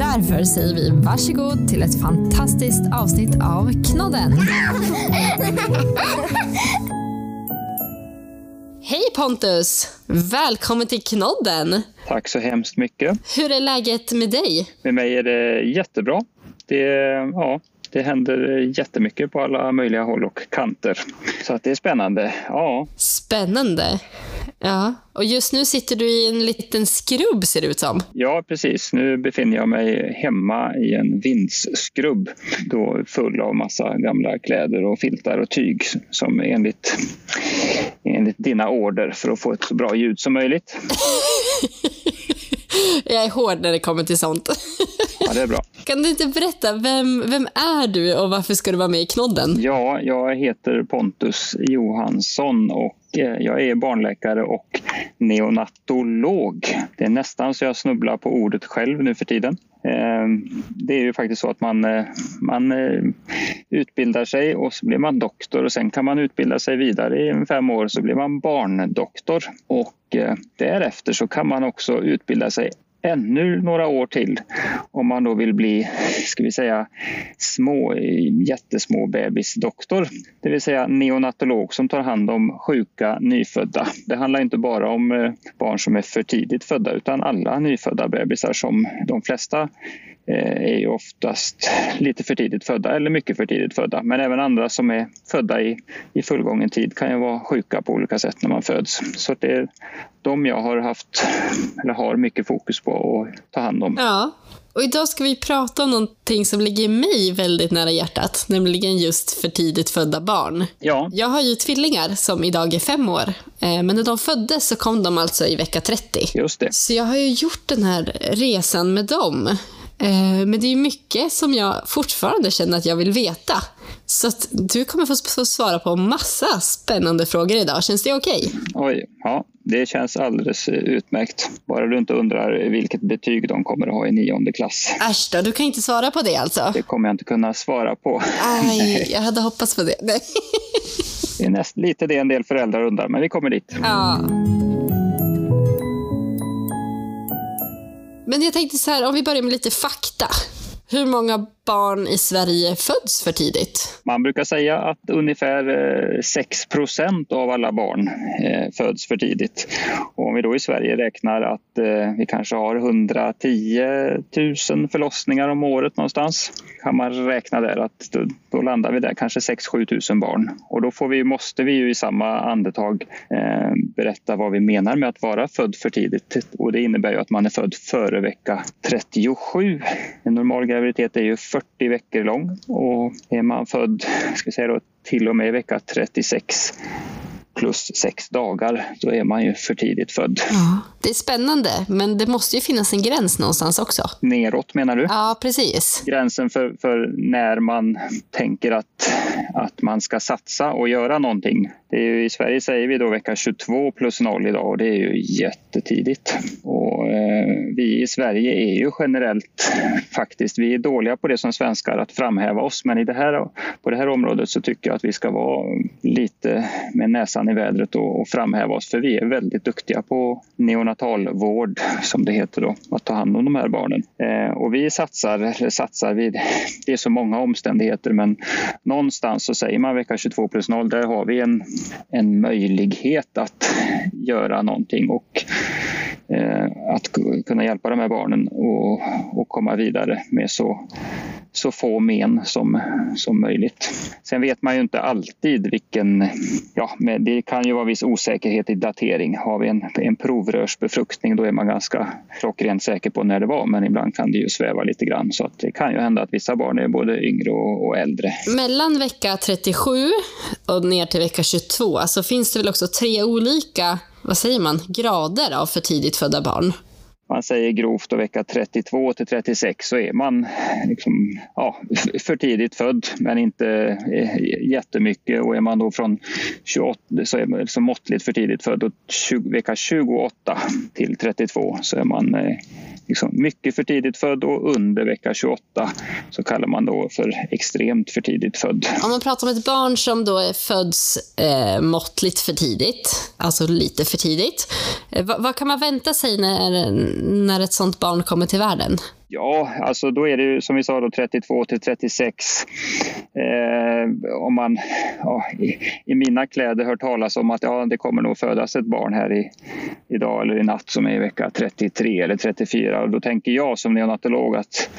Därför säger vi varsågod till ett fantastiskt avsnitt av Knodden. Hej Pontus! Välkommen till Knodden! Tack så hemskt mycket. Hur är läget med dig? Med mig är det jättebra. Det, ja, det händer jättemycket på alla möjliga håll och kanter. Så att det är spännande. Ja. Spännande. Ja, och just nu sitter du i en liten skrubb ser det ut som. Ja, precis. Nu befinner jag mig hemma i en vindsskrubb då full av massa gamla kläder och filtar och tyg som enligt, enligt dina order för att få ett så bra ljud som möjligt. Jag är hård när det kommer till sånt. Ja, det är bra. Kan du inte berätta, vem, vem är du och varför ska du vara med i Knodden? Ja, jag heter Pontus Johansson och eh, jag är barnläkare och neonatolog. Det är nästan så jag snubblar på ordet själv nu för tiden. Eh, det är ju faktiskt så att man, eh, man utbildar sig och så blir man doktor och sen kan man utbilda sig vidare i fem år så blir man barndoktor. Och därefter så kan man också utbilda sig ännu några år till om man då vill bli, ska vi säga, små, jättesmå bebisdoktor. Det vill säga neonatolog som tar hand om sjuka nyfödda. Det handlar inte bara om eh, barn som är för tidigt födda utan alla nyfödda bebisar som de flesta eh, är oftast lite för tidigt födda eller mycket för tidigt födda. Men även andra som är födda i, i fullgången tid kan ju vara sjuka på olika sätt när man föds. Så det de jag har haft, eller har mycket fokus på att ta hand om. Ja, och idag ska vi prata om någonting som ligger mig väldigt nära hjärtat, nämligen just för tidigt födda barn. Ja. Jag har ju tvillingar som idag är fem år, eh, men när de föddes så kom de alltså i vecka 30. Just det. Så jag har ju gjort den här resan med dem. Eh, men det är mycket som jag fortfarande känner att jag vill veta. Så du kommer få svara på massa spännande frågor idag. Känns det okej? Okay? Oj, ja. Det känns alldeles utmärkt. Bara du inte undrar vilket betyg de kommer att ha i nionde klass. Äsch då, du kan inte svara på det alltså? Det kommer jag inte kunna svara på. Aj, jag hade hoppats på det. Nej. Det är näst, lite det en del föräldrar undrar, men vi kommer dit. Ja. Men jag tänkte så här, om vi börjar med lite fakta. Hur många barn i Sverige föds för tidigt? Man brukar säga att ungefär eh, 6 procent av alla barn eh, föds för tidigt. Och om vi då i Sverige räknar att eh, vi kanske har 110 000 förlossningar om året någonstans kan man räkna där att då, landar vi där kanske 6-7 000 barn. Och då får vi, måste vi ju i samma andetag berätta vad vi menar med att vara född för tidigt. Och det innebär ju att man är född före vecka 37. En normal graviditet är ju 40 veckor lång och är man född ska säga då, till och med vecka 36 plus sex dagar, då är man ju för tidigt född. Ja, det är spännande, men det måste ju finnas en gräns någonstans också. Neråt menar du? Ja, precis. Gränsen för, för när man tänker att, att man ska satsa och göra någonting. Ju, I Sverige säger vi då vecka 22 plus 0 idag och det är ju jättetidigt. Eh, vi i Sverige är ju generellt faktiskt, vi är dåliga på det som svenskar att framhäva oss. Men i det här, på det här området så tycker jag att vi ska vara lite med näsan i vädret och, och framhäva oss. För vi är väldigt duktiga på neonatalvård som det heter då, att ta hand om de här barnen. Eh, och vi satsar, eller satsar vid, det är så många omständigheter men någonstans så säger man vecka 22 plus 0, där har vi en, en möjlighet att göra någonting. Och eh, att kunna hjälpa de här barnen och, och komma vidare med så så få men som, som möjligt. Sen vet man ju inte alltid vilken... Ja, det kan ju vara viss osäkerhet i datering. Har vi en, en provrörsbefruktning då är man ganska klockrent säker på när det var men ibland kan det ju sväva lite grann så att det kan ju hända att vissa barn är både yngre och, och äldre. Mellan vecka 37 och ner till vecka 22 så alltså finns det väl också tre olika vad säger man, grader av för tidigt födda barn? Man säger grovt då vecka 32 till 36 så är man liksom, ja, för tidigt född men inte eh, jättemycket. Och är man då från 28 så är man liksom måttligt för tidigt född. Och 20, vecka 28 till 32 så är man eh, liksom mycket för tidigt född och under vecka 28 så kallar man då för extremt för tidigt född. Om man pratar om ett barn som då föds eh, måttligt för tidigt, alltså lite för tidigt, eh, vad, vad, kan man vänta sig när, när ett sånt barn kommer till världen? Ja, alltså då är det ju som vi sa då 32 till 36. Eh, om man ja, i, i, mina kläder hör talas om att ja, det kommer nog födas ett barn här i, idag eller i natt som är i vecka 33 eller 34. Och då tänker jag som neonatolog att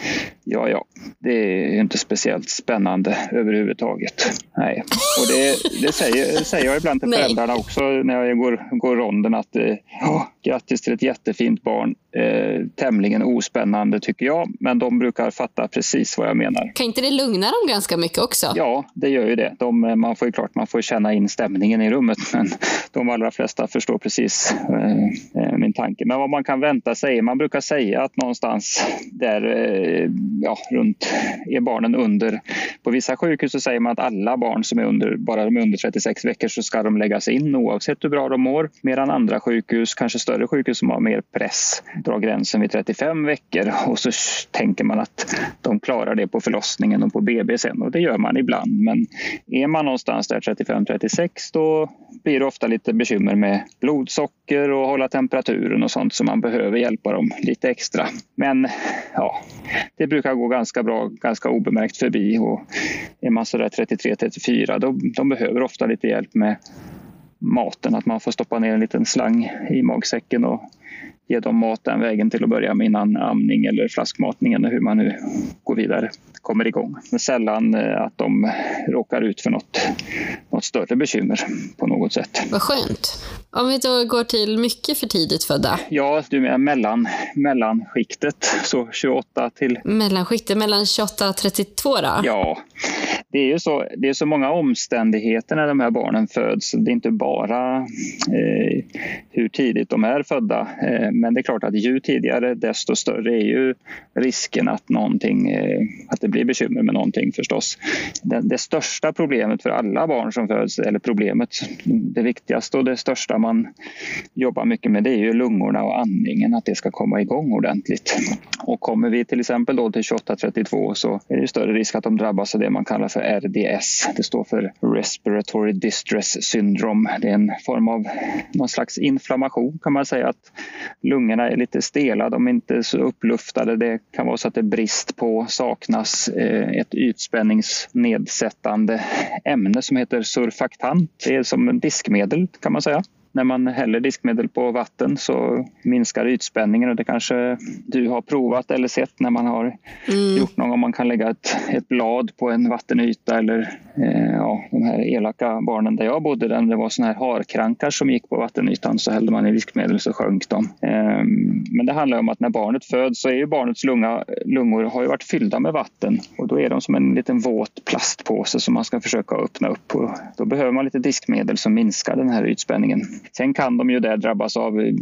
ja, ja, det är inte speciellt spännande överhuvudtaget. Nej, och det, det säger, säger jag ibland till föräldrarna också när jag går, går ronden att eh, ja, grattis till ett jättefint barn. Eh, tämligen ospännande tycker jag, men de brukar fatta precis vad jag menar. Kan inte det lugna dem ganska mycket också? Ja, det gör ju det. De, man får ju klart man får känna in stämningen i rummet, men de allra flesta förstår precis eh, eh, min tanke. Men vad man kan vänta sig, man brukar säga att någonstans där, eh, ja, runt, är barnen under, på vissa sjukhus så säger man att alla barn som är under, bara de är under 36 veckor så ska de läggas in oavsett hur bra de mår. Medan andra sjukhus, kanske större sjukhus som har mer press, dra gränsen vid 35 veckor och så tänker man att de klarar det på förlossningen och på BB sen och det gör man ibland. Men är man någonstans där 35-36 då blir det ofta lite bekymmer med blodsocker och hålla temperaturen och sånt så man behöver hjälpa dem lite extra. Men ja, det brukar gå ganska bra, ganska obemärkt förbi och är man sådär 33-34 då de behöver ofta lite hjälp med maten, att man får stoppa ner en liten slang i magsäcken och ge dem mat den vägen till att börja med innan amning eller flaskmatning eller hur man nu går vidare, kommer igång. Men sällan eh, att de råkar ut för något, något större bekymmer på något sätt. Vad skönt. Om vi då går till mycket för tidigt födda? Ja, du menar mellan, mellanskiktet, så 28 till... Mellanskiktet, mellan 28 och 32 då? Ja, det är ju så, det är så många omständigheter när de här barnen föds. Det är inte bara eh, hur tidigt de är födda. Eh, men det är klart att ju tidigare desto större är ju risken att, någonting, eh, att det blir bekymmer med någonting förstås. Det, det, största problemet för alla barn som föds, eller problemet, det viktigaste och det största man jobbar mycket med det är ju lungorna och andningen, att det ska komma igång ordentligt. Och kommer vi till exempel då till 28-32 så är det större risk att de drabbas av det man kallar för RDS. Det står för Respiratory Distress Syndrome. Det är en form av någon slags inflammation kan man säga. att Lungorna är lite stela, de är inte så uppluftade. Det kan vara så att det är brist på, saknas eh, ett ytspänningsnedsättande ämne som heter surfaktant. Det är som diskmedel kan man säga när man häller diskmedel på vatten så minskar ytspänningen och det kanske du har provat eller sett när man har mm. gjort någon gång. Man kan lägga ett, ett blad på en vattenyta eller eh, ja, de här elaka barnen där jag bodde, där det var såna här harkrankar som gick på vattenytan så hällde man i diskmedel så sjönk de. Eh, men det handlar om att när barnet föds så är ju barnets lunga, lungor har ju varit fyllda med vatten och då är de som en liten våt plastpåse som man ska försöka öppna upp. Och då behöver man lite diskmedel som minskar den här ytspänningen. Sen kan de ju där drabbas av eh,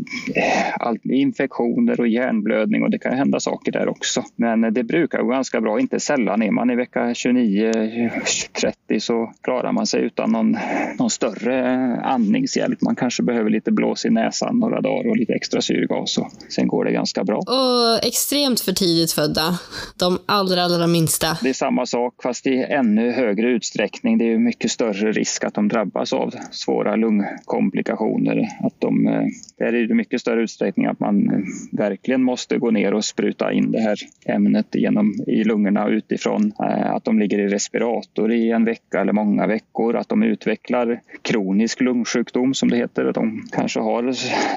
infektioner och hjärnblödning och det kan hända saker där också. Men det brukar gå ganska bra. Inte sällan är man i vecka 29-30 så klarar man sig utan någon, någon större andningshjälp. Man kanske behöver lite blås i näsan några dagar och lite extra syrgas och sen går det ganska bra. Och extremt för tidigt födda, de allra, allra minsta. Det är samma sak fast i ännu högre utsträckning. Det är mycket större risk att de drabbas av svåra lungkomplikationer situationer. Att de, eh, där är det mycket större utsträckning att man eh, verkligen måste gå ner och spruta in det här ämnet genom, i lungorna utifrån. Eh, att de ligger i respirator i en vecka eller många veckor. Att de utvecklar kronisk lungsjukdom som det heter. Att de kanske har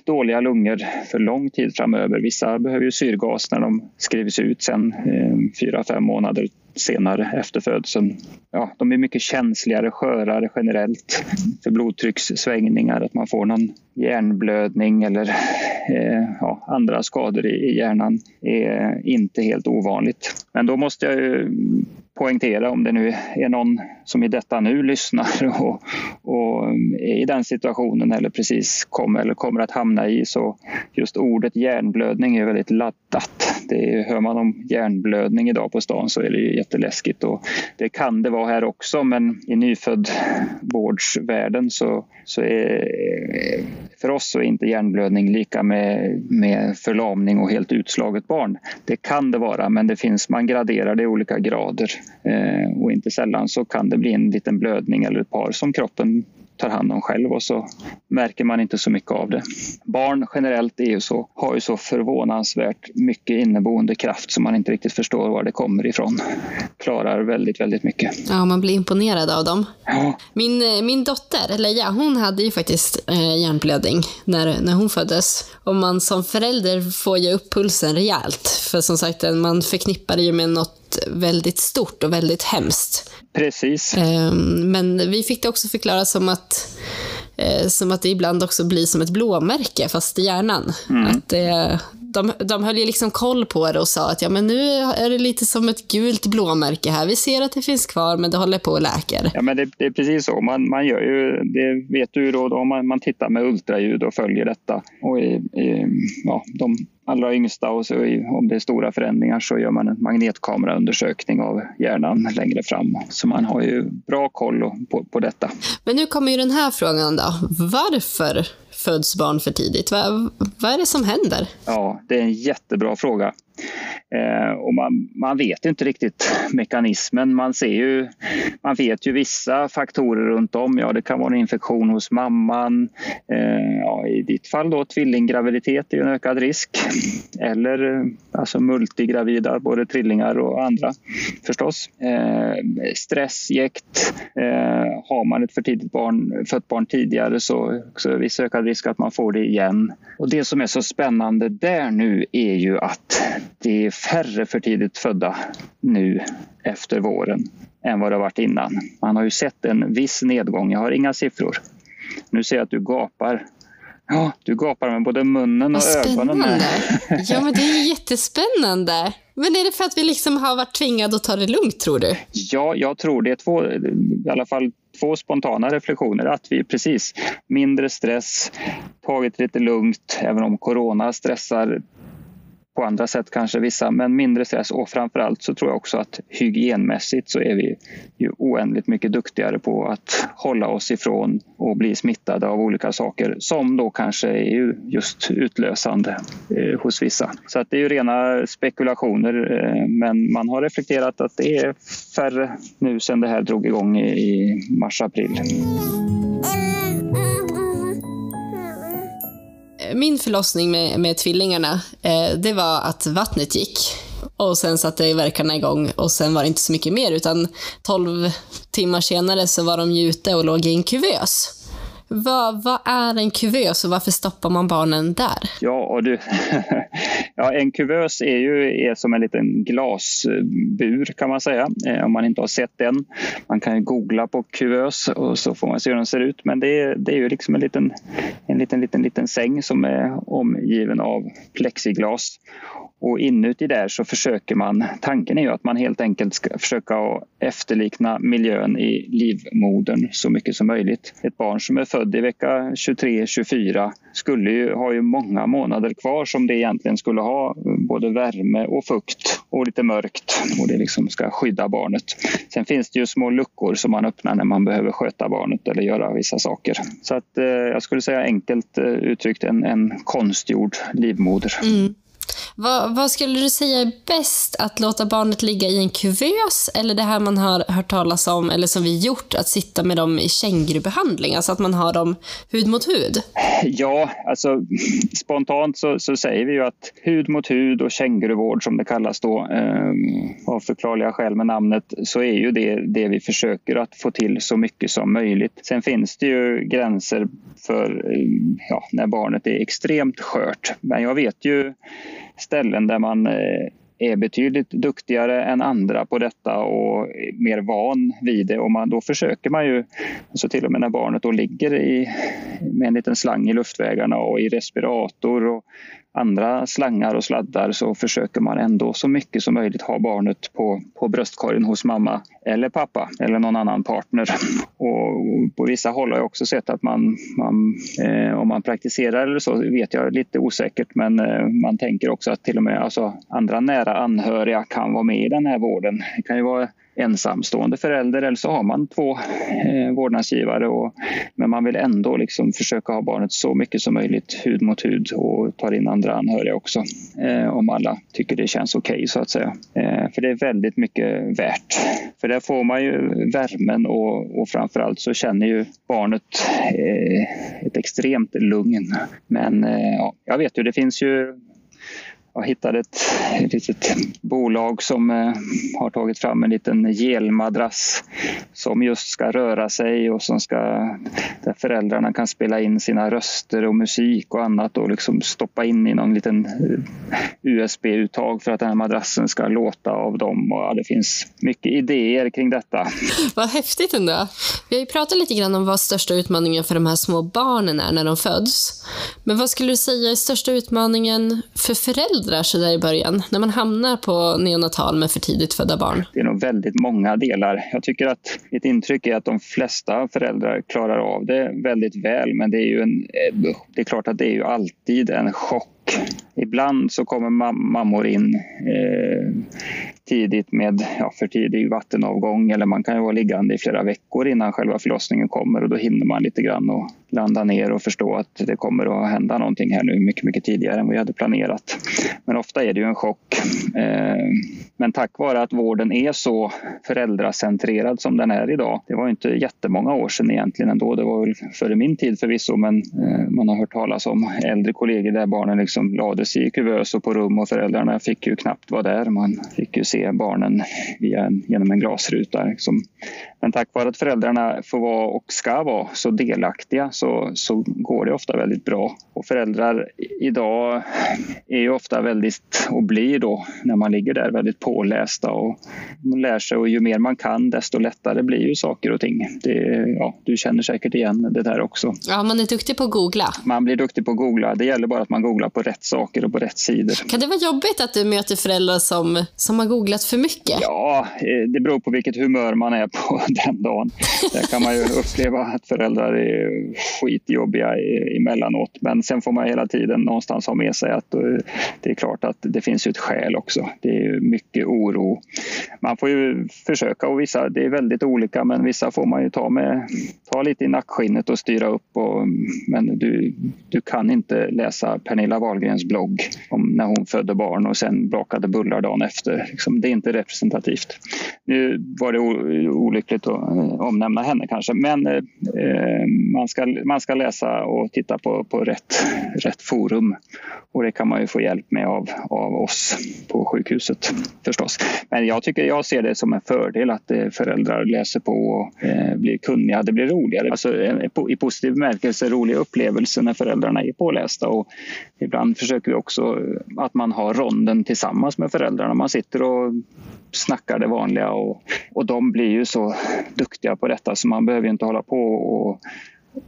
dåliga lungor för lång tid framöver. Vissa behöver ju syrgas när de skrivs ut sen fyra, fem månader senare efter födseln. Ja, de är mycket känsligare, skörare generellt för blodtryckssvängningar, att man får någon hjärnblödning eller eh, ja, andra skador i, i hjärnan är inte helt ovanligt. Men då måste jag ju poängtera om det nu är någon som i detta nu lyssnar och, och är i den situationen eller precis kommer eller kommer att hamna i så just ordet hjärnblödning är väldigt laddat. Det är, hör man om hjärnblödning idag på stan så är det ju jätteläskigt och det kan det vara här också men i nyföddvårdsvärlden så, så är för oss så är inte hjärnblödning lika med, med förlamning och helt utslaget barn. Det kan det vara men det finns, man graderar det i olika grader eh, och inte sällan så kan det bli en liten blödning eller ett par som kroppen tar hand om själv och så märker man inte så mycket av det. Barn generellt är ju så, har ju så förvånansvärt mycket inneboende kraft som man inte riktigt förstår var det kommer ifrån. Klarar väldigt, väldigt mycket. Ja, man blir imponerad av dem. Ja. Min, eh, min dotter, Leia, hon hade ju faktiskt eh, hjärnblödning när, när hon föddes. Och man som förälder får ju upp pulsen rejält. För som sagt, man förknippar det ju med något väldigt stort och väldigt hemskt. Precis. Ehm, men vi fick det också förklarat som att, eh, som att det ibland också blir som ett blåmärke, fast i hjärnan. Mm. Att det, de, de höll ju liksom koll på det och sa att ja, men nu är det lite som ett gult blåmärke här. Vi ser att det finns kvar, men det håller på och läker. Ja, men det, det är precis så. Man, man gör ju, det vet du då, då man, man tittar med ultraljud och följer detta. Och i, i, ja, de allra yngsta och så om det är stora förändringar så gör man en magnetkameraundersökning av hjärnan längre fram. Så man har ju bra koll på, på detta. Men nu kommer ju den här frågan då. Varför föds barn för tidigt? Vad, vad är det som händer? Ja, det är en jättebra fråga. Eh, och man, man vet inte riktigt mekanismen. Man, ser ju, man vet ju vissa faktorer runt om. Ja, det kan vara en infektion hos mamman. Eh, ja, I ditt fall då tvillinggraviditet är en ökad risk. Eller eh, alltså multigravida, både trillingar och andra förstås. Eh, stress, jäkt. Eh, har man ett för tidigt barn, fött barn tidigare så också viss ökad risk att man får det igen. Och det som är så spännande där nu är ju att det är färre för tidigt födda nu efter våren än vad det har varit innan. Man har ju sett en viss nedgång. Jag har inga siffror. Nu ser jag att du gapar. Ja, du gapar med både munnen och ögonen. ja, men det är jättespännande. Men är det för att vi liksom har varit tvingade att ta det lugnt, tror du? Ja, jag tror det. är Två, I alla fall två spontana reflektioner. Att vi precis mindre stress, tagit lite lugnt, även om corona stressar på andra sätt kanske vissa, men mindre stress och framförallt så tror jag också att hygienmässigt så är vi ju oändligt mycket duktigare på att hålla oss ifrån och bli smittade av olika saker som då kanske är just utlösande eh, hos vissa. Så att det är ju rena spekulationer, eh, men man har reflekterat att det är färre nu sedan det här drog igång i mars-april. Min förlossning med, med tvillingarna, eh, det var att vattnet gick. Och sen satte verkarna igång och sen var det inte så mycket mer utan 12 timmar senare så var de ute och låg i en kuvös. Vad, vad, är en kuvös och varför stoppar man barnen där? Ja, och du, ja, en kuvös är ju är som en liten glasbur kan man säga, eh, om man inte har sett den. Man kan ju googla på kuvös och så får man se hur den ser ut. Men det är, det är ju liksom en liten, en liten, liten, liten säng som är omgiven av plexiglas. Och inuti där så försöker man, tanken är ju att man helt enkelt ska försöka efterlikna miljön i livmodern så mycket som möjligt. Ett barn som är född i vecka 23-24 skulle ju, ha ju många månader kvar som det egentligen skulle ha både värme och fukt och lite mörkt och det liksom ska skydda barnet. Sen finns det ju små luckor som man öppnar när man behöver sköta barnet eller göra vissa saker. Så att eh, jag skulle säga enkelt eh, uttryckt en, en konstgjord livmoder. Mm. Vad, vad, skulle du säga är bäst? Att låta barnet ligga i en kuvös eller det här man har hört talas om, eller som vi gjort, att sitta med dem i kängurubehandling? Alltså att man har dem hud mot hud? Ja, alltså spontant så, så säger vi ju att hud mot hud och känguruvård som det kallas då, eh, av förklarliga skäl med namnet, så är ju det det vi försöker att få till så mycket som möjligt. Sen finns det ju gränser för ehm, ja, när barnet är extremt skört. Men jag vet ju ställen där man eh, är betydligt duktigare än andra på detta och mer van vid det. Och man, då försöker man ju, alltså till och med när barnet då ligger i, med en liten slang i luftvägarna och i respirator och andra slangar och sladdar så försöker man ändå så mycket som möjligt ha barnet på, på bröstkorgen hos mamma eller pappa eller någon annan partner. Och på vissa håll har jag också sett att man, man eh, om man praktiserar eller så vet jag lite osäkert men eh, man tänker också att till och med alltså, andra nära anhöriga kan vara med i den här vården. Det kan ju vara ensamstående förälder eller så har man två eh, vårdnadsgivare. Och, men man vill ändå liksom försöka ha barnet så mycket som möjligt hud mot hud och tar in andra anhöriga också. Eh, om alla tycker det känns okej okay, så att säga. Eh, för det är väldigt mycket värt. För där får man ju värmen och, och framförallt så känner ju barnet eh, ett extremt lugn. Men eh, ja, jag vet ju, det finns ju jag hittade ett, ett litet bolag som eh, har tagit fram en liten gelmadrass som just ska röra sig och som ska, där föräldrarna kan spela in sina röster och musik och annat och liksom stoppa in i någon liten eh, USB-uttag för att den här madrassen ska låta av dem. Och ja, det finns mycket idéer kring detta. Vad häftigt ändå. Vi har ju pratat lite grann om vad största utmaningen för de här små barnen är när de föds. Men vad skulle du säga är största utmaningen för föräldrar åldrar så där i början, när man hamnar på neonatal med för tidigt födda barn? Det är nog väldigt många delar. Jag tycker att mitt intryck är att de flesta föräldrar klarar av det väldigt väl, men det är ju en, eh, det är klart att det är ju alltid en chock Ibland så kommer mammor in eh, tidigt med ja, för tidig vattenavgång eller man kan ju vara liggande i flera veckor innan själva förlossningen kommer och då hinner man lite grann och landa ner och förstå att det kommer att hända någonting här nu mycket, mycket tidigare än vi hade planerat. Men ofta är det ju en chock. Eh, men tack vare att vården är så föräldracentrerad som den är idag. Det var inte jättemånga år sedan egentligen ändå. Det var väl före min tid förvisso men eh, man har hört talas om äldre kollegor där barnen liksom lades i kuvös och på rum och föräldrarna fick ju knappt vara där. Man fick ju se barnen en, genom en glasruta. Liksom. Men tack vare att föräldrarna får vara och ska vara så delaktiga så, så går det ofta väldigt bra. Och föräldrar idag är ju ofta väldigt, och blir då när man ligger där, väldigt pålästa och man lär sig och ju mer man kan desto lättare blir ju saker och ting. Det, ja, du känner säkert igen det där också. Ja, man är duktig på att googla. Man blir duktig på att googla. Det gäller bara att man googlar på rätt saker och på rätt sidor. Kan det vara jobbigt att du möter föräldrar som, som har googlat för mycket? Ja, eh, det beror på vilket humör man är på den dagen. Där kan man ju uppleva att föräldrar är skitjobbiga emellanåt. Men sen får man hela tiden någonstans ha med sig att eh, det är klart att det finns ju ett skäl också. Det är mycket oro. Man får ju försöka och vissa, det är väldigt olika, men vissa får man ju ta, med, ta lite i nackskinnet och styra upp. Och, men du, du kan inte läsa Pernilla Wahlgrens blogg om när hon födde barn och sen bakade bullar dagen efter. Liksom, det är inte representativt. Nu var det olyckligt att eh, omnämna henne kanske, men eh, eh man, ska, man ska läsa och titta på, på rätt, rätt forum. Och det kan man ju få hjälp med av, av oss på sjukhuset förstås. Men jag tycker jag ser det som en fördel att eh, föräldrar läser på och eh, blir kunniga. Det blir roligare. Alltså, eh, I positiv bemärkelse roliga upplevelser när föräldrarna är pålästa. Och ibland försöker vi också att man har ronden tillsammans med föräldrarna. Man sitter och snackar det vanliga och, och de blir ju så duktiga på detta så man behöver inte hålla på och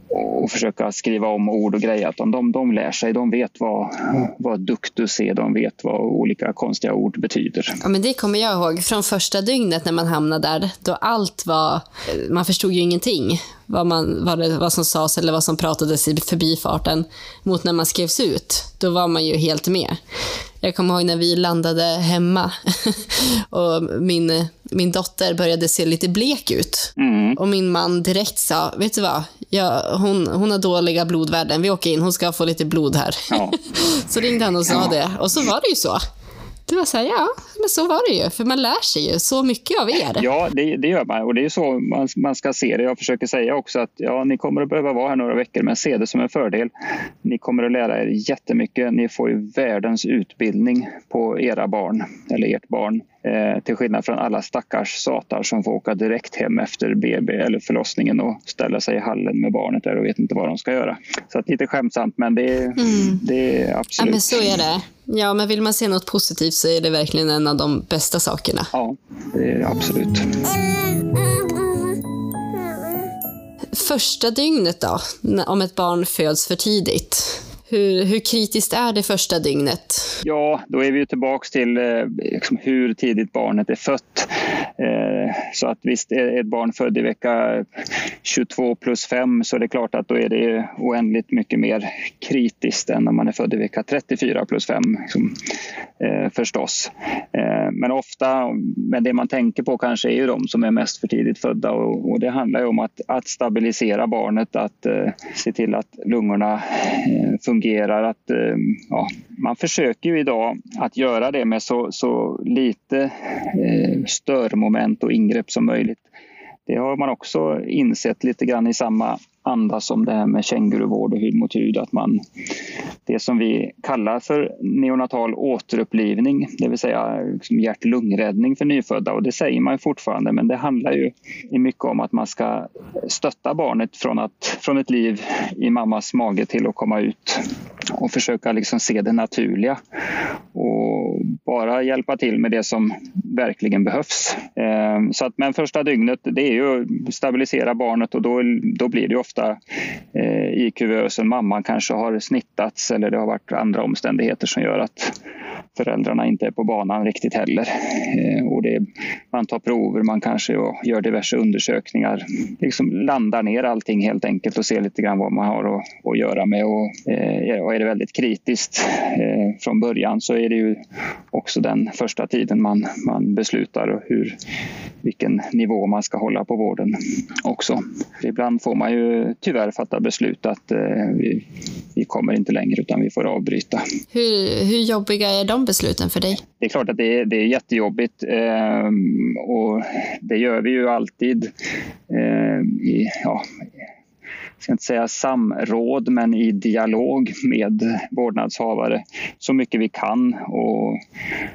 och försöka skriva om ord och grejer. Att de, de lär sig, de vet vad, vad duktus är, de vet vad olika konstiga ord betyder. Ja, men det kommer jag ihåg från första dygnet när man hamnade där, då allt var, man förstod ju ingenting vad, man, vad, det, vad som sades eller vad som pratades i förbifarten mot när man skrevs ut. Då var man ju helt med. Jag kommer ihåg när vi landade hemma och min, min dotter började se lite blek ut. Mm. Och min man direkt sa, vet du vad? Ja, hon, hon har dåliga blodvärden. Vi åker in, hon ska få lite blod här. Ja. så ringde han och sa ja. det. Och så var det ju så. Det var så här, ja, men så var det ju. För man lär sig ju så mycket av er. Ja, det, det gör man. Och det är så man, man ska se det. Jag försöker säga också att ja, ni kommer att behöva vara här några veckor, men se det som en fördel. Ni kommer att lära er jättemycket. Ni får ju världens utbildning på era barn, eller ert barn. Eh, till skillnad från alla stackars satar som får åka direkt hem efter BB eller förlossningen och ställa sig i hallen med barnet där och vet inte vad de ska göra. Så att lite skämtsamt, men det, mm. det är absolut... Ja, men så är det. Ja, men vill man se något positivt så är det verkligen en av de bästa sakerna. Ja, det är det absolut. Första dygnet då, om ett barn föds för tidigt? Hur, hur kritiskt är det första dygnet? Ja, då är vi tillbaka till eh, liksom hur tidigt barnet är fött. Eh, så att visst, är ett barn född i vecka 22 plus 5 så är det klart att då är det oändligt mycket mer kritiskt än om man är född i vecka 34 plus 5 liksom, eh, förstås. Eh, men ofta, men det man tänker på kanske är ju de som är mest för tidigt födda och, och det handlar ju om att, att stabilisera barnet, att eh, se till att lungorna eh, fungerar fungerar. Att, eh, ja, man försöker ju idag att göra det med så, så lite eh, störmoment och ingrepp som möjligt. Det har man också insett lite grann i samma andas om det här med känguruvård och hud mot hud. Att man, det som vi kallar för neonatal återupplivning, det vill säga liksom hjärt-lungräddning för nyfödda. Och det säger man fortfarande, men det handlar ju mycket om att man ska stötta barnet från, att, från ett liv i mammas mage till att komma ut och försöka liksom se det naturliga. Och bara hjälpa till med det som verkligen behövs. Ehm, så att, men första dygnet det är ju att stabilisera barnet och då, då blir det ofta eh, i kuvösen mamman kanske har snittats eller det har varit andra omständigheter som gör att föräldrarna inte är på banan riktigt heller. Eh, och det, man tar prover, man kanske gör diverse undersökningar. Liksom landar ner allting helt enkelt och ser lite grann vad man har att, att göra med. Och, eh, och är det väldigt kritiskt eh, från början så är det ju också den första tiden man, man beslutar hur, vilken nivå man ska hålla på vården också. Ibland får man ju tyvärr fatta beslut att vi, vi kommer inte längre utan vi får avbryta. Hur, hur jobbiga är de besluten för dig? Det är klart att det är, det är jättejobbigt eh, och det gör vi ju alltid eh, i, ja, ska inte säga samråd, men i dialog med vårdnadshavare så mycket vi kan. Och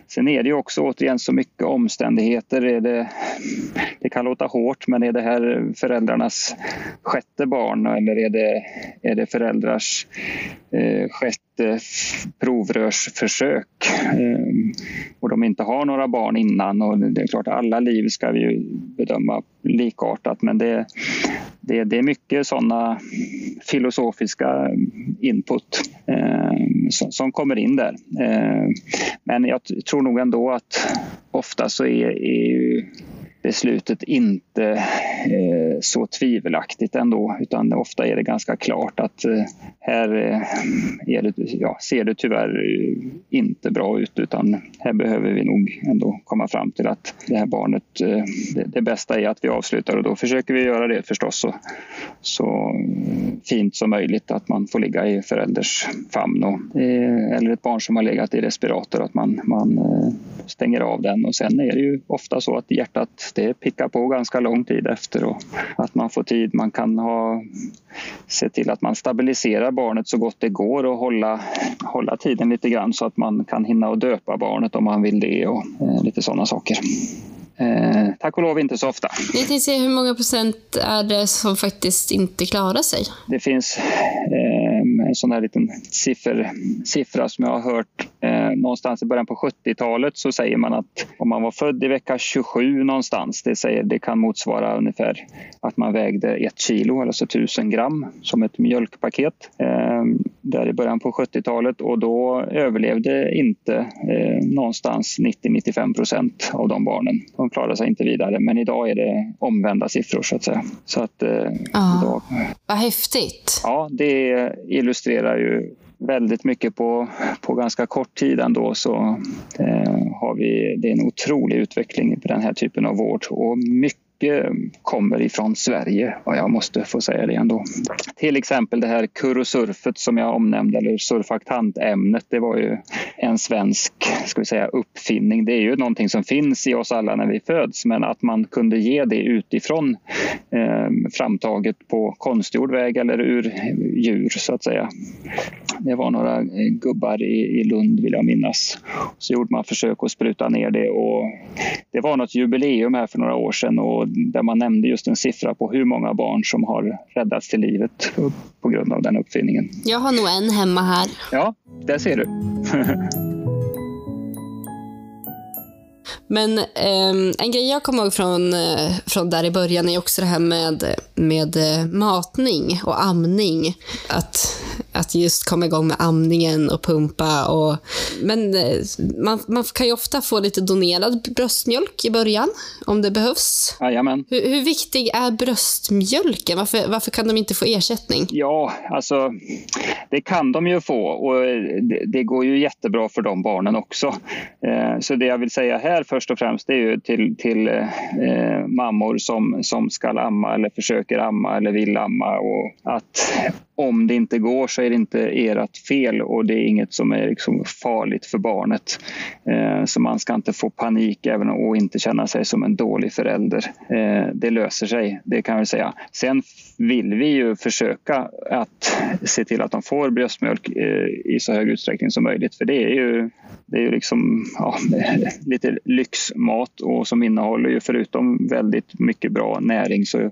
sen är det ju också återigen så mycket omständigheter. Är det, det kan låta hårt, men är det här föräldrarnas sjätte barn eller är det, är det föräldrars eh, sjätte provrörsförsök ehm, och de inte har några barn innan? Och det är klart, alla liv ska vi ju bedöma likartat, men det, det, det är mycket sådana filosofiska input ehm, som, som, kommer in där. Ehm, men jag tror nog ändå att ofta så är, är beslutet inte eh, så tvivelaktigt ändå utan ofta är det ganska klart att eh, här eh, det, ja, ser det tyvärr eh, inte bra ut utan här behöver vi nog ändå komma fram till att det här barnet, eh, det, det bästa är att vi avslutar och då försöker vi göra det förstås så, så fint som möjligt att man får ligga i förälders famn och, eh, eller ett barn som har legat i respirator att man, man stänger av den och sen är det ju ofta så att hjärtat det pickar på ganska lång tid efter och att man får tid. Man kan ha, se till att man stabiliserar barnet så gott det går och hålla, hålla tiden lite grann så att man kan hinna och döpa barnet om man vill det och eh, lite sådana saker. Eh, tack och lov inte så ofta. Jag tänkte se hur många procent är det som faktiskt inte klarar sig? Det finns eh, en sån här liten siffer, siffra som jag har hört eh, någonstans i början på 70-talet så säger man att om man var född i vecka 27 någonstans, det, säger, det kan motsvara ungefär att man vägde ett kilo, alltså 1000 gram, som ett mjölkpaket. Eh, där i början på 70-talet och då överlevde inte eh, någonstans 90-95 procent av de barnen. De klarade sig inte vidare, men idag är det omvända siffror så att säga. Så att, eh, ah, idag, vad häftigt! Ja, det illustrerar ju väldigt mycket på, på ganska kort tid ändå så eh, har vi, det är en otrolig utveckling på den här typen av vård. Och mycket mycket kommer ifrån Sverige och jag måste få säga det ändå. Till exempel det här kurosurfet som jag omnämnde, eller surfaktantämnet, det var ju en svensk ska vi säga, uppfinning. Det är ju någonting som finns i oss alla när vi föds, men att man kunde ge det utifrån eh, framtaget på konstgjord väg eller ur djur så att säga. Det var några gubbar i, i Lund vill jag minnas. Så gjorde man försök att spruta ner det och det var något jubileum här för några år sedan och där man nämnde just en siffra på hur många barn som har räddats till livet på grund av den uppfinningen. Jag har nog en hemma här. Ja, där ser du. Men eh, en grej jag kommer ihåg från, eh, från där i början är också det här med, med eh, matning och amning. Att, att just komma igång med amningen och pumpa. Och, men eh, man, man kan ju ofta få lite donerad bröstmjölk i början om det behövs. Jajamän. Hur, hur viktig är bröstmjölken? Varför, varför kan de inte få ersättning? Ja, alltså det kan de ju få och det, det går ju jättebra för de barnen också. Eh, så det jag vill säga här först och främst är ju till, till eh, mammor som, som ska amma eller försöker amma eller vill amma och att om det inte går så är det inte ert fel och det är inget som är liksom farligt för barnet. Eh, så man ska inte få panik även och inte känna sig som en dålig förälder. Eh, det löser sig, det kan vi säga. Sen vill vi ju försöka att se till att de får bröstmjölk eh, i så hög utsträckning som möjligt för det är ju, det är ju liksom ja, lite lyxmat och som innehåller ju förutom väldigt mycket bra näring så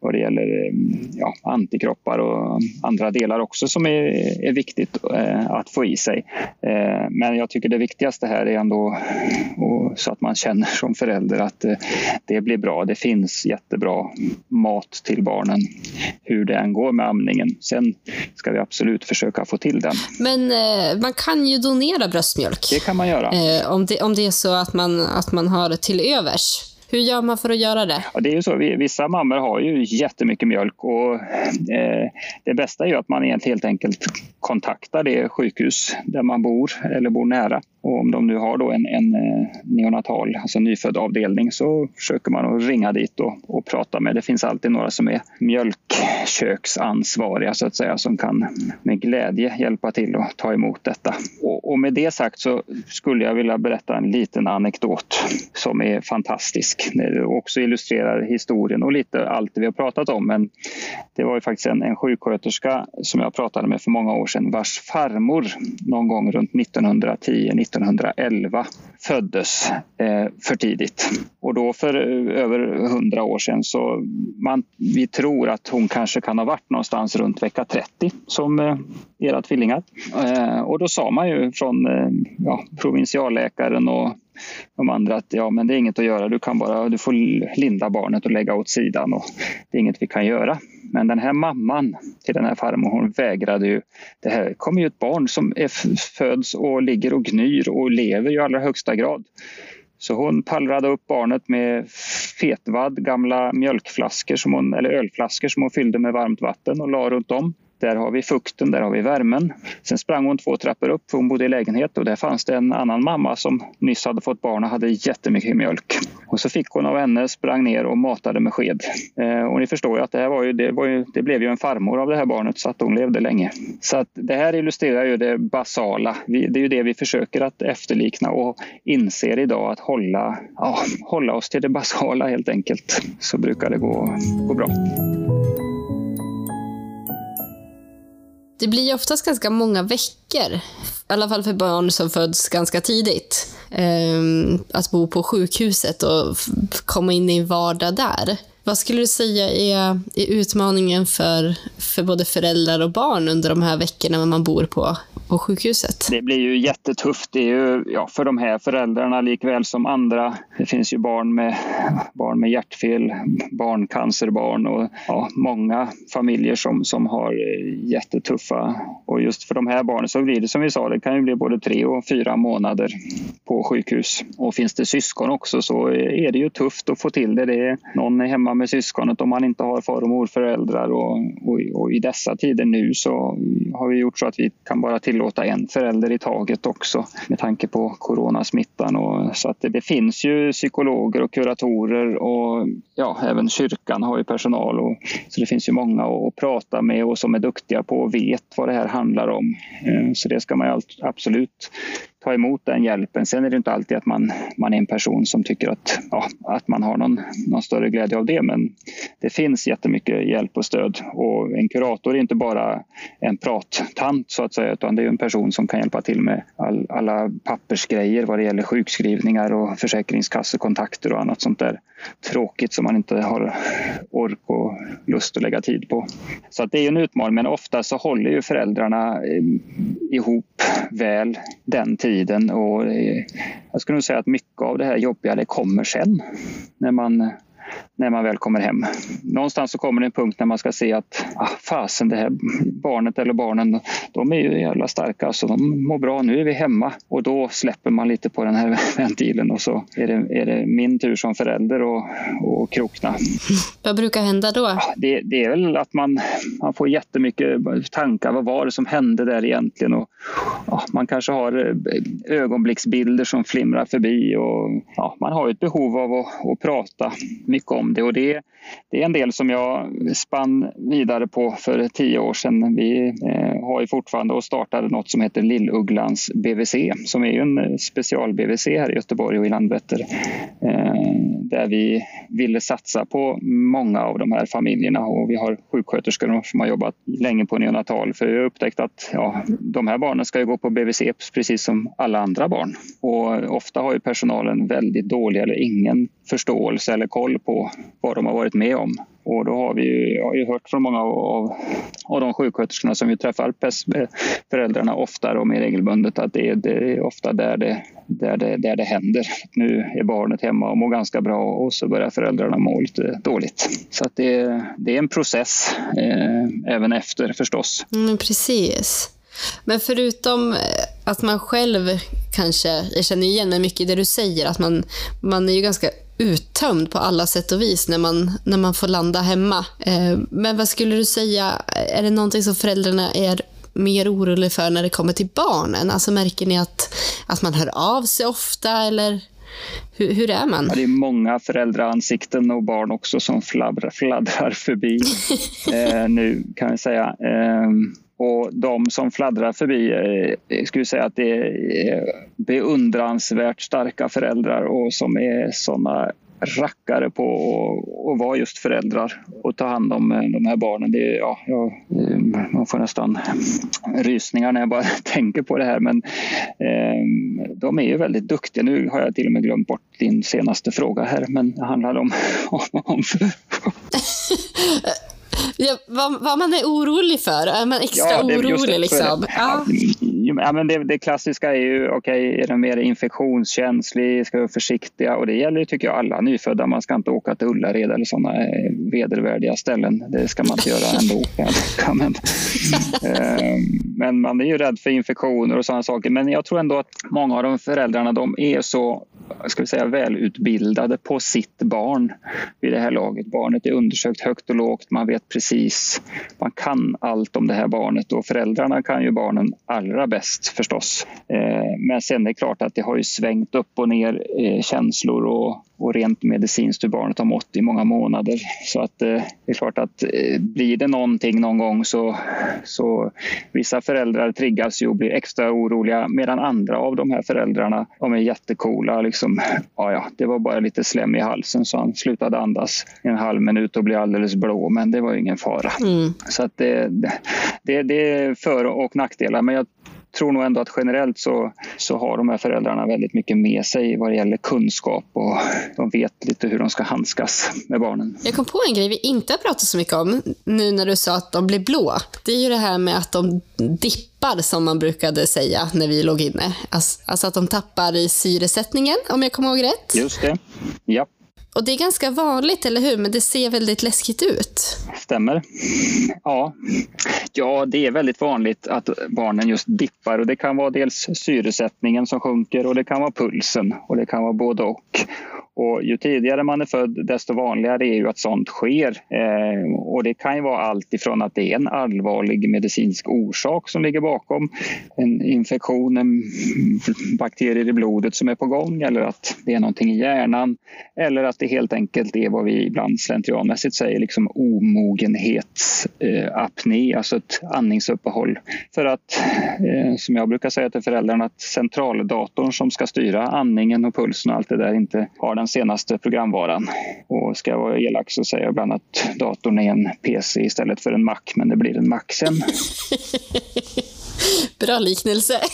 vad det gäller ja, antikroppar och andra delar också som är, är viktigt eh, att få i sig. Eh, men jag tycker det viktigaste här är ändå så att man känner som förälder att eh, det blir bra. Det finns jättebra mat till barnen hur det än går med amningen. Sen ska vi absolut försöka få till den. Men man kan ju donera bröstmjölk. Det kan man göra. Om, det, om det är så att man, att man har till övers. Hur gör man för att göra det? Ja, det är ju så. Vissa mammor har ju jättemycket mjölk och eh, det bästa är ju att man helt enkelt kontaktar det sjukhus där man bor eller bor nära. Och om de nu har då en, en eh, neonatal, alltså nyfödd avdelning så försöker man att ringa dit och, och prata med. Det finns alltid några som är mjölkköksansvariga så att säga som kan med glädje hjälpa till att ta emot detta. Och, och med det sagt så skulle jag vilja berätta en liten anekdot som är fantastisk. Det också illustrerar historien och lite allt det vi har pratat om. Men det var ju faktiskt en, en sjuksköterska som jag pratade med för många år sedan vars farmor någon gång runt 1910 1911 föddes eh, för tidigt. Och då för eh, över hundra år sedan så man, vi tror att hon kanske kan ha varit någonstans runt vecka 30 som eh, era tvillingar. Eh, och då sa man ju från eh, ja, provinsialläkaren och de andra att ja, men det är inget att göra. Du kan bara du får linda barnet och lägga åt sidan och det är inget vi kan göra. Men den här mamman till den här farmor, hon vägrade ju. Det här kommer ju ett barn som är, föds och ligger och gnyr och lever i allra högsta grad. Så hon pallrade upp barnet med fetvadd, gamla mjölkflaskor som hon, eller ölflaskor som hon fyllde med varmt vatten och la runt om. Där har vi fukten, där har vi värmen. Sen sprang hon två trappor upp för hon bodde i lägenhet och där fanns det en annan mamma som nyss hade fått barn och hade jättemycket mjölk. Och så fick hon av henne, sprang ner och matade med sked. Eh, och ni förstår ju att det här var ju, det, var ju, det blev ju en farmor av det här barnet så att hon levde länge. Så att det här illustrerar ju det basala. Vi, det är ju det vi försöker att efterlikna och inser idag att hålla, ja, hålla oss till det basala helt enkelt. Så brukar det gå, gå bra. Det blir oftast ganska många veckor, i alla fall för barn som föds ganska tidigt, ehm, att bo på sjukhuset och komma in i en vardag där. Vad skulle du säga är, är utmaningen för, för både föräldrar och barn under de här veckorna när man bor på, på sjukhuset? Det blir ju jättetufft. Det är ju, ja, för de här föräldrarna likväl som andra. Det finns ju barn med, barn med hjärtfel, barncancerbarn och ja, många familjer som, som har eh, jättetuffa. Och just för de här barnen så blir det som vi sa, det kan ju bli både tre och fyra månader på sjukhus. Och finns det syskon också så är det ju tufft att få till det. det är, någon är hemma med syskonet om man inte har far och morföräldrar. Och, och, och, i dessa tider nu så har vi gjort så att vi kan bara tillåta en förälder i taget också med tanke på coronasmittan. Och, så att det, det finns ju psykologer och kuratorer och ja, även kyrkan har ju personal. Och, så det finns ju många att prata med och som är duktiga på och vet vad det här handlar om. Eh, så det ska man absolut ta emot den hjälpen. Sen är det inte alltid att man, man är en person som tycker att, ja, att man har någon, någon större glädje av det. Men det finns jättemycket hjälp och stöd. Och en kurator är inte bara en prattant så att säga, utan det är en person som kan hjälpa till med all, alla pappersgrejer vad det gäller sjukskrivningar och försäkringskassekontakter och annat sånt där tråkigt som man inte har ork och lust att lägga tid på. Så att det är en utmaning men ofta så håller ju föräldrarna ehm, ihop väl den tiden och eh, jag skulle nog säga att mycket av det här jobbiga det kommer sen när man när man väl kommer hem. Någonstans så kommer det en punkt när man ska se att ah, fasen, det här barnet eller barnen, de är ju jävla starka, så de mår bra, nu är vi hemma. Och då släpper man lite på den här ventilen och så är det, är det min tur som förälder att krokna. Vad brukar hända då? Det, det, är väl att man, man får jättemycket tankar. Vad var det som hände där egentligen? Och, ja, man kanske har eh, ögonblicksbilder som flimrar förbi och man har ett behov av att, att prata mycket om det. Och det, det är en del som jag spann vidare på för tio år sedan. Vi eh, har ju fortfarande och startade något som heter Lillugglans BVC som är en eh, special-BVC här i Göteborg och i Landvetter eh, där vi ville satsa på många av de här familjerna. Och vi har sjuksköterskor som har jobbat länge på neonatal. För vi har upptäckt att ja, de här barnen ska ju gå på BVC precis som alla andra barn. Och ofta har ju personalen väldigt dålig eller ingen förståelse eller koll på vad de har varit med om. Och då har vi ju, jag har ju hört från många av, av de sjuksköterskorna som vi träffar eh, föräldrarna oftare och mer regelbundet att det är, det är ofta där det, där, det, där det händer. Nu är barnet hemma och mår ganska bra och så börjar föräldrarna må lite dåligt. Så att det, det är en process eh, även efter förstås. Mm, precis. Men förutom eh, att man själv kanske, jag känner igen mig mycket i det du säger, att man, man är ju ganska uttömd på alla sätt och vis när man, när man får landa hemma. Eh, men vad skulle du säga, är det någonting som föräldrarna är mer oroliga för när det kommer till barnen? Alltså märker ni att, att man hör av sig ofta eller hur, hur är man? Ja, det är många föräldraansikten och barn också som fladdrar, fladdrar förbi eh, nu kan jag säga. Eh, och de som fladdrar förbi, eh, skulle säga att det är beundransvärt starka föräldrar och som är såna rackare på att vara just föräldrar och ta hand om eh, de här barnen. Det är, ja, jag, eh, man får nästan rysningar när jag bara tänker på det här men eh, de är ju väldigt duktiga. Nu har jag till och med glömt bort din senaste fråga här men det handlar om, om, om Ja, vad, vad, man är orolig för? Är man extra ja, orolig? Liksom? Ja. ja. men det, det, klassiska är ju, okej, okay, är den mer infektionskänslig? Ska vi vara försiktiga? Och det gäller tycker jag, alla nyfödda. Man ska inte åka till Ullared eller sådana eh, vedervärdiga ställen. Det ska man inte göra ändå. men, men man är ju rädd för infektioner och sådana saker. Men jag tror ändå att många av de föräldrarna, de är så ska vi säga, välutbildade på sitt barn vid det här laget. Barnet är undersökt högt och lågt, man vet precis, man kan allt om det här barnet och föräldrarna kan ju barnen allra bäst förstås. Eh, men sen är det klart att det har ju svängt upp och ner eh, känslor och och rent medicinskt hur barnet har mått i många månader. Så att eh, det är klart att eh, blir det någonting någon gång så, så vissa föräldrar triggas ju och blir extra oroliga medan andra av de här föräldrarna de är jättekola. Liksom, ja, ja, det var bara lite slem i halsen så han slutade andas en halv minut och blev alldeles blå men det var ingen fara. Mm. Så att det, det, det är för och nackdelar men jag tror nog ändå att generellt så, så har de här föräldrarna väldigt mycket med sig vad det gäller kunskap och de vet lite hur de ska handskas med barnen. Jag kom på en grej vi inte har pratat så mycket om nu när du sa att de blir blå. Det är ju det här med att de dippar som man brukade säga när vi låg inne. Alltså att de tappar i syresättningen om jag kommer ihåg rätt. Just det, ja. Och det är ganska vanligt, eller hur? Men det ser väldigt läskigt ut. Stämmer. Ja. ja, det är väldigt vanligt att barnen just dippar och det kan vara dels syresättningen som sjunker och det kan vara pulsen och det kan vara både och. Och ju tidigare man är född desto vanligare är ju att sånt sker. Eh, och det kan ju vara allt ifrån att det är en allvarlig medicinsk orsak som ligger bakom. En infektion, en bakterier i blodet som är på gång eller att det är någonting i hjärnan. Eller att det helt enkelt är vad vi ibland slentrianmässigt säger liksom omogenhetsapné, eh, alltså ett andningsuppehåll. För att, eh, som jag brukar säga till föräldrarna, att centraldatorn som ska styra andningen och pulsen och allt det där inte har den den senaste programvaran. Och ska jag vara elak så säger jag ibland att datorn är en PC istället för en Mac, men det blir en Mac sen. Bra liknelse.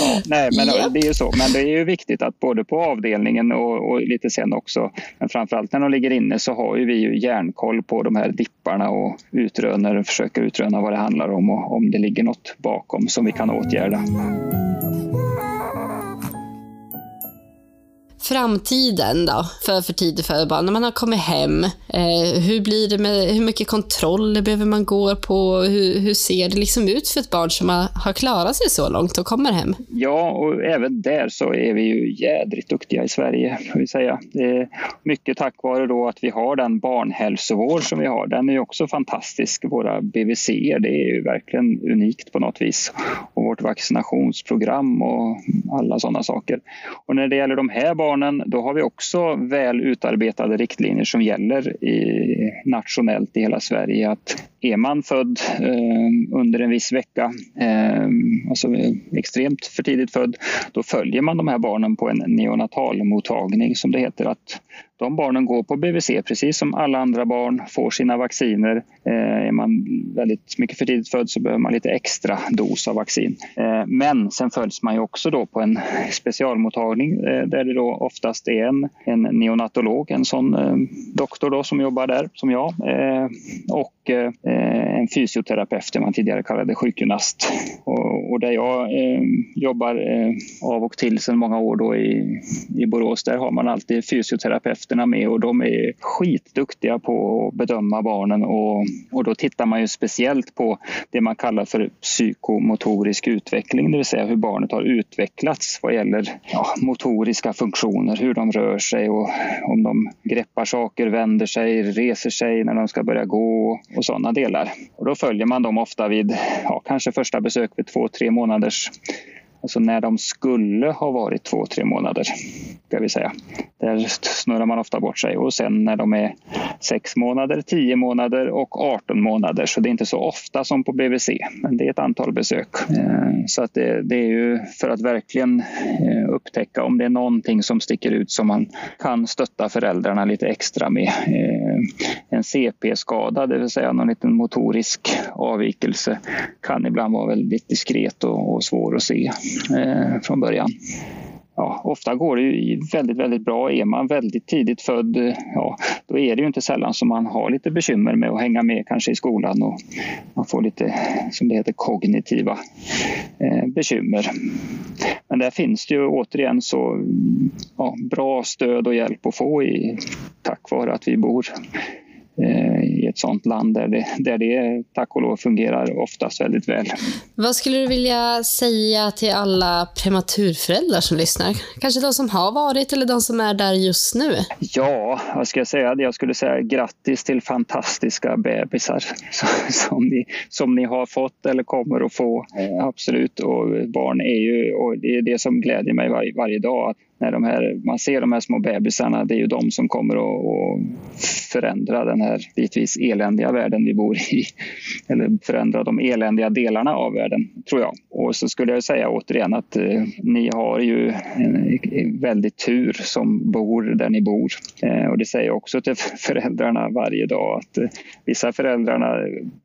Ja, nej, men yep. det är ju så. Men det är ju viktigt att både på avdelningen och, och, lite sen också, men framförallt när de ligger inne så har ju vi ju järnkoll på de här dipparna och utröner, försöker utröna vad det handlar om och om det ligger något bakom som vi kan åtgärda framtiden då, för för tidigt födelsedag, barn? När man har kommit hem, eh, hur blir det med, hur mycket kontroller behöver man gå på? Hur, hur ser det liksom ut för ett barn som har, har klarat sig så långt och kommer hem? Ja, och även där så är vi ju jädrigt duktiga i Sverige, får vi säga. Det är mycket tack vare då att vi har den barnhälsovård som vi har. Den är ju också fantastisk. Våra BVC, det är ju verkligen unikt på något vis. Och vårt vaccinationsprogram och alla sådana saker. Och när det gäller de här barnen barnen, då har vi också väl utarbetade riktlinjer som gäller i, nationellt i hela Sverige. Att är man född eh, under en viss vecka, eh, alltså extremt för tidigt född, då följer man de här barnen på en neonatalmottagning som det heter. att de barnen går på BVC precis som alla andra barn, får sina vacciner. Eh, är man väldigt mycket för tidigt född så behöver man lite extra dos av vaccin. Eh, men sen följs man ju också då på en specialmottagning eh, där det då oftast är en, en neonatolog, en sån eh, doktor då som jobbar där som jag eh, och eh, en fysioterapeut, det man tidigare kallade sjukgymnast. Och, och där jag jobbar av och till sedan många år då i, i Borås, där har man alltid fysioterapeut terapeuterna med och de är skitduktiga på att bedöma barnen och, och då tittar man ju speciellt på det man kallar för psykomotorisk utveckling, det vill säga hur barnet har utvecklats vad gäller ja, motoriska funktioner, hur de rör sig och om de greppar saker, vänder sig, reser sig när de ska börja gå och sådana delar. Och då följer man dem ofta vid ja, kanske första besök vid två, tre månaders Alltså när de skulle ha varit två, tre månader, ska vi säga. Där snurrar man ofta bort sig. Och sen när de är sex månader, tio månader och 18 månader. Så det är inte så ofta som på BVC, men det är ett antal besök. Eh, så att det, det är ju för att verkligen eh, upptäcka om det är någonting som sticker ut som man kan stötta föräldrarna lite extra med. Eh, en CP-skada, det vill säga någon liten motorisk avvikelse, kan ibland vara väldigt diskret och, och svår att se eh, från början. Ja, ofta går det ju väldigt, väldigt bra. Är man väldigt tidigt född, eh, ja, då är det ju inte sällan som man har lite bekymmer med att hänga med kanske i skolan och man får lite, som det heter, kognitiva eh, bekymmer. Men där finns det ju återigen så ja, bra stöd och hjälp att få i, tack vare att vi bor i ett sådant land där det, där det tack och lov fungerar oftast väldigt väl. Vad skulle du vilja säga till alla prematurföräldrar som lyssnar? Kanske de som har varit eller de som är där just nu? Ja, vad ska jag säga? Jag skulle säga grattis till fantastiska bebisar som ni, som ni har fått eller kommer att få. Absolut, och barn är ju, och det är det som gläder mig var, varje dag, när de här, man ser de här små bebisarna, det är ju de som kommer att, förändra den här bitvis eländiga världen vi bor i. Eller förändra de eländiga delarna av världen, tror jag. Och så skulle jag säga återigen att eh, ni har ju en, en väldigt tur som bor där ni bor. Eh, och det säger jag också till föräldrarna varje dag att eh, vissa föräldrarna,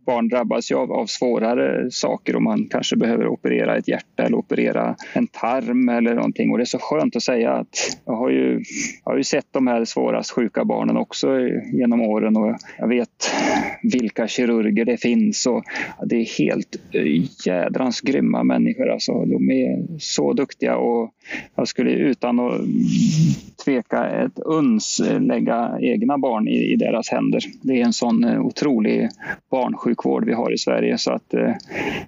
barn drabbas ju av, av svårare saker och man kanske behöver operera ett hjärta eller operera en tarm eller någonting och det är så skönt att säga säga att jag har ju, jag har ju sett de här svårast sjuka barnen också genom åren och jag vet vilka kirurger det finns och det är helt eh, jädrans grymma människor alltså. De är så duktiga och jag skulle utan att tveka ett uns lägga egna barn i, i deras händer. Det är en sån eh, otrolig barnsjukvård vi har i Sverige så att eh,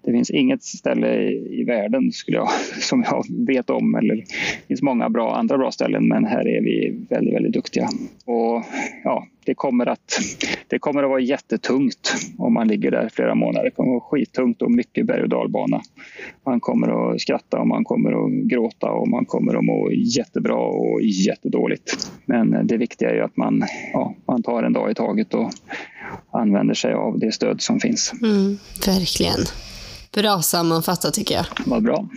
det finns inget ställe i, i världen skulle jag, som jag vet om eller det finns många bra andra bra ställen men här är vi väldigt, väldigt duktiga. Och ja, det kommer, att, det kommer att vara jättetungt om man ligger där flera månader. Det kommer att vara skittungt och mycket berg och dalbana. Man kommer att skratta och man kommer att gråta och man kommer att må jättebra och jättedåligt. Men det viktiga är att man, ja, man tar en dag i taget och använder sig av det stöd som finns. Mm, verkligen. Bra sammanfattat tycker jag. Vad bra.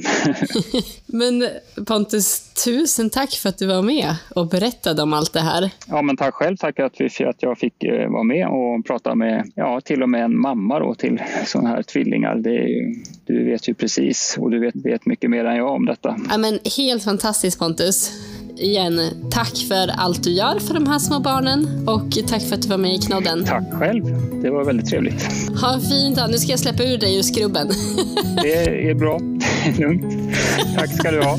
Men Pontus, tusen tack för att du var med och berättade om allt det här. Ja, men tack själv. Tack att, vi, att jag fick eh, vara med och prata med, ja, till och med en mamma då till sådana här tvillingar. Är, du vet ju precis och du vet, vet mycket mer än jag om detta. Ja, men helt fantastiskt Pontus igen, tack för allt du gör för de här små barnen och tack för att du var med i Knodden. Tack själv. Det var väldigt trevligt. Ha en fin dag. Nu ska jag släppa ur dig ur skrubben. Det är bra. Lugnt. Tack ska du ha.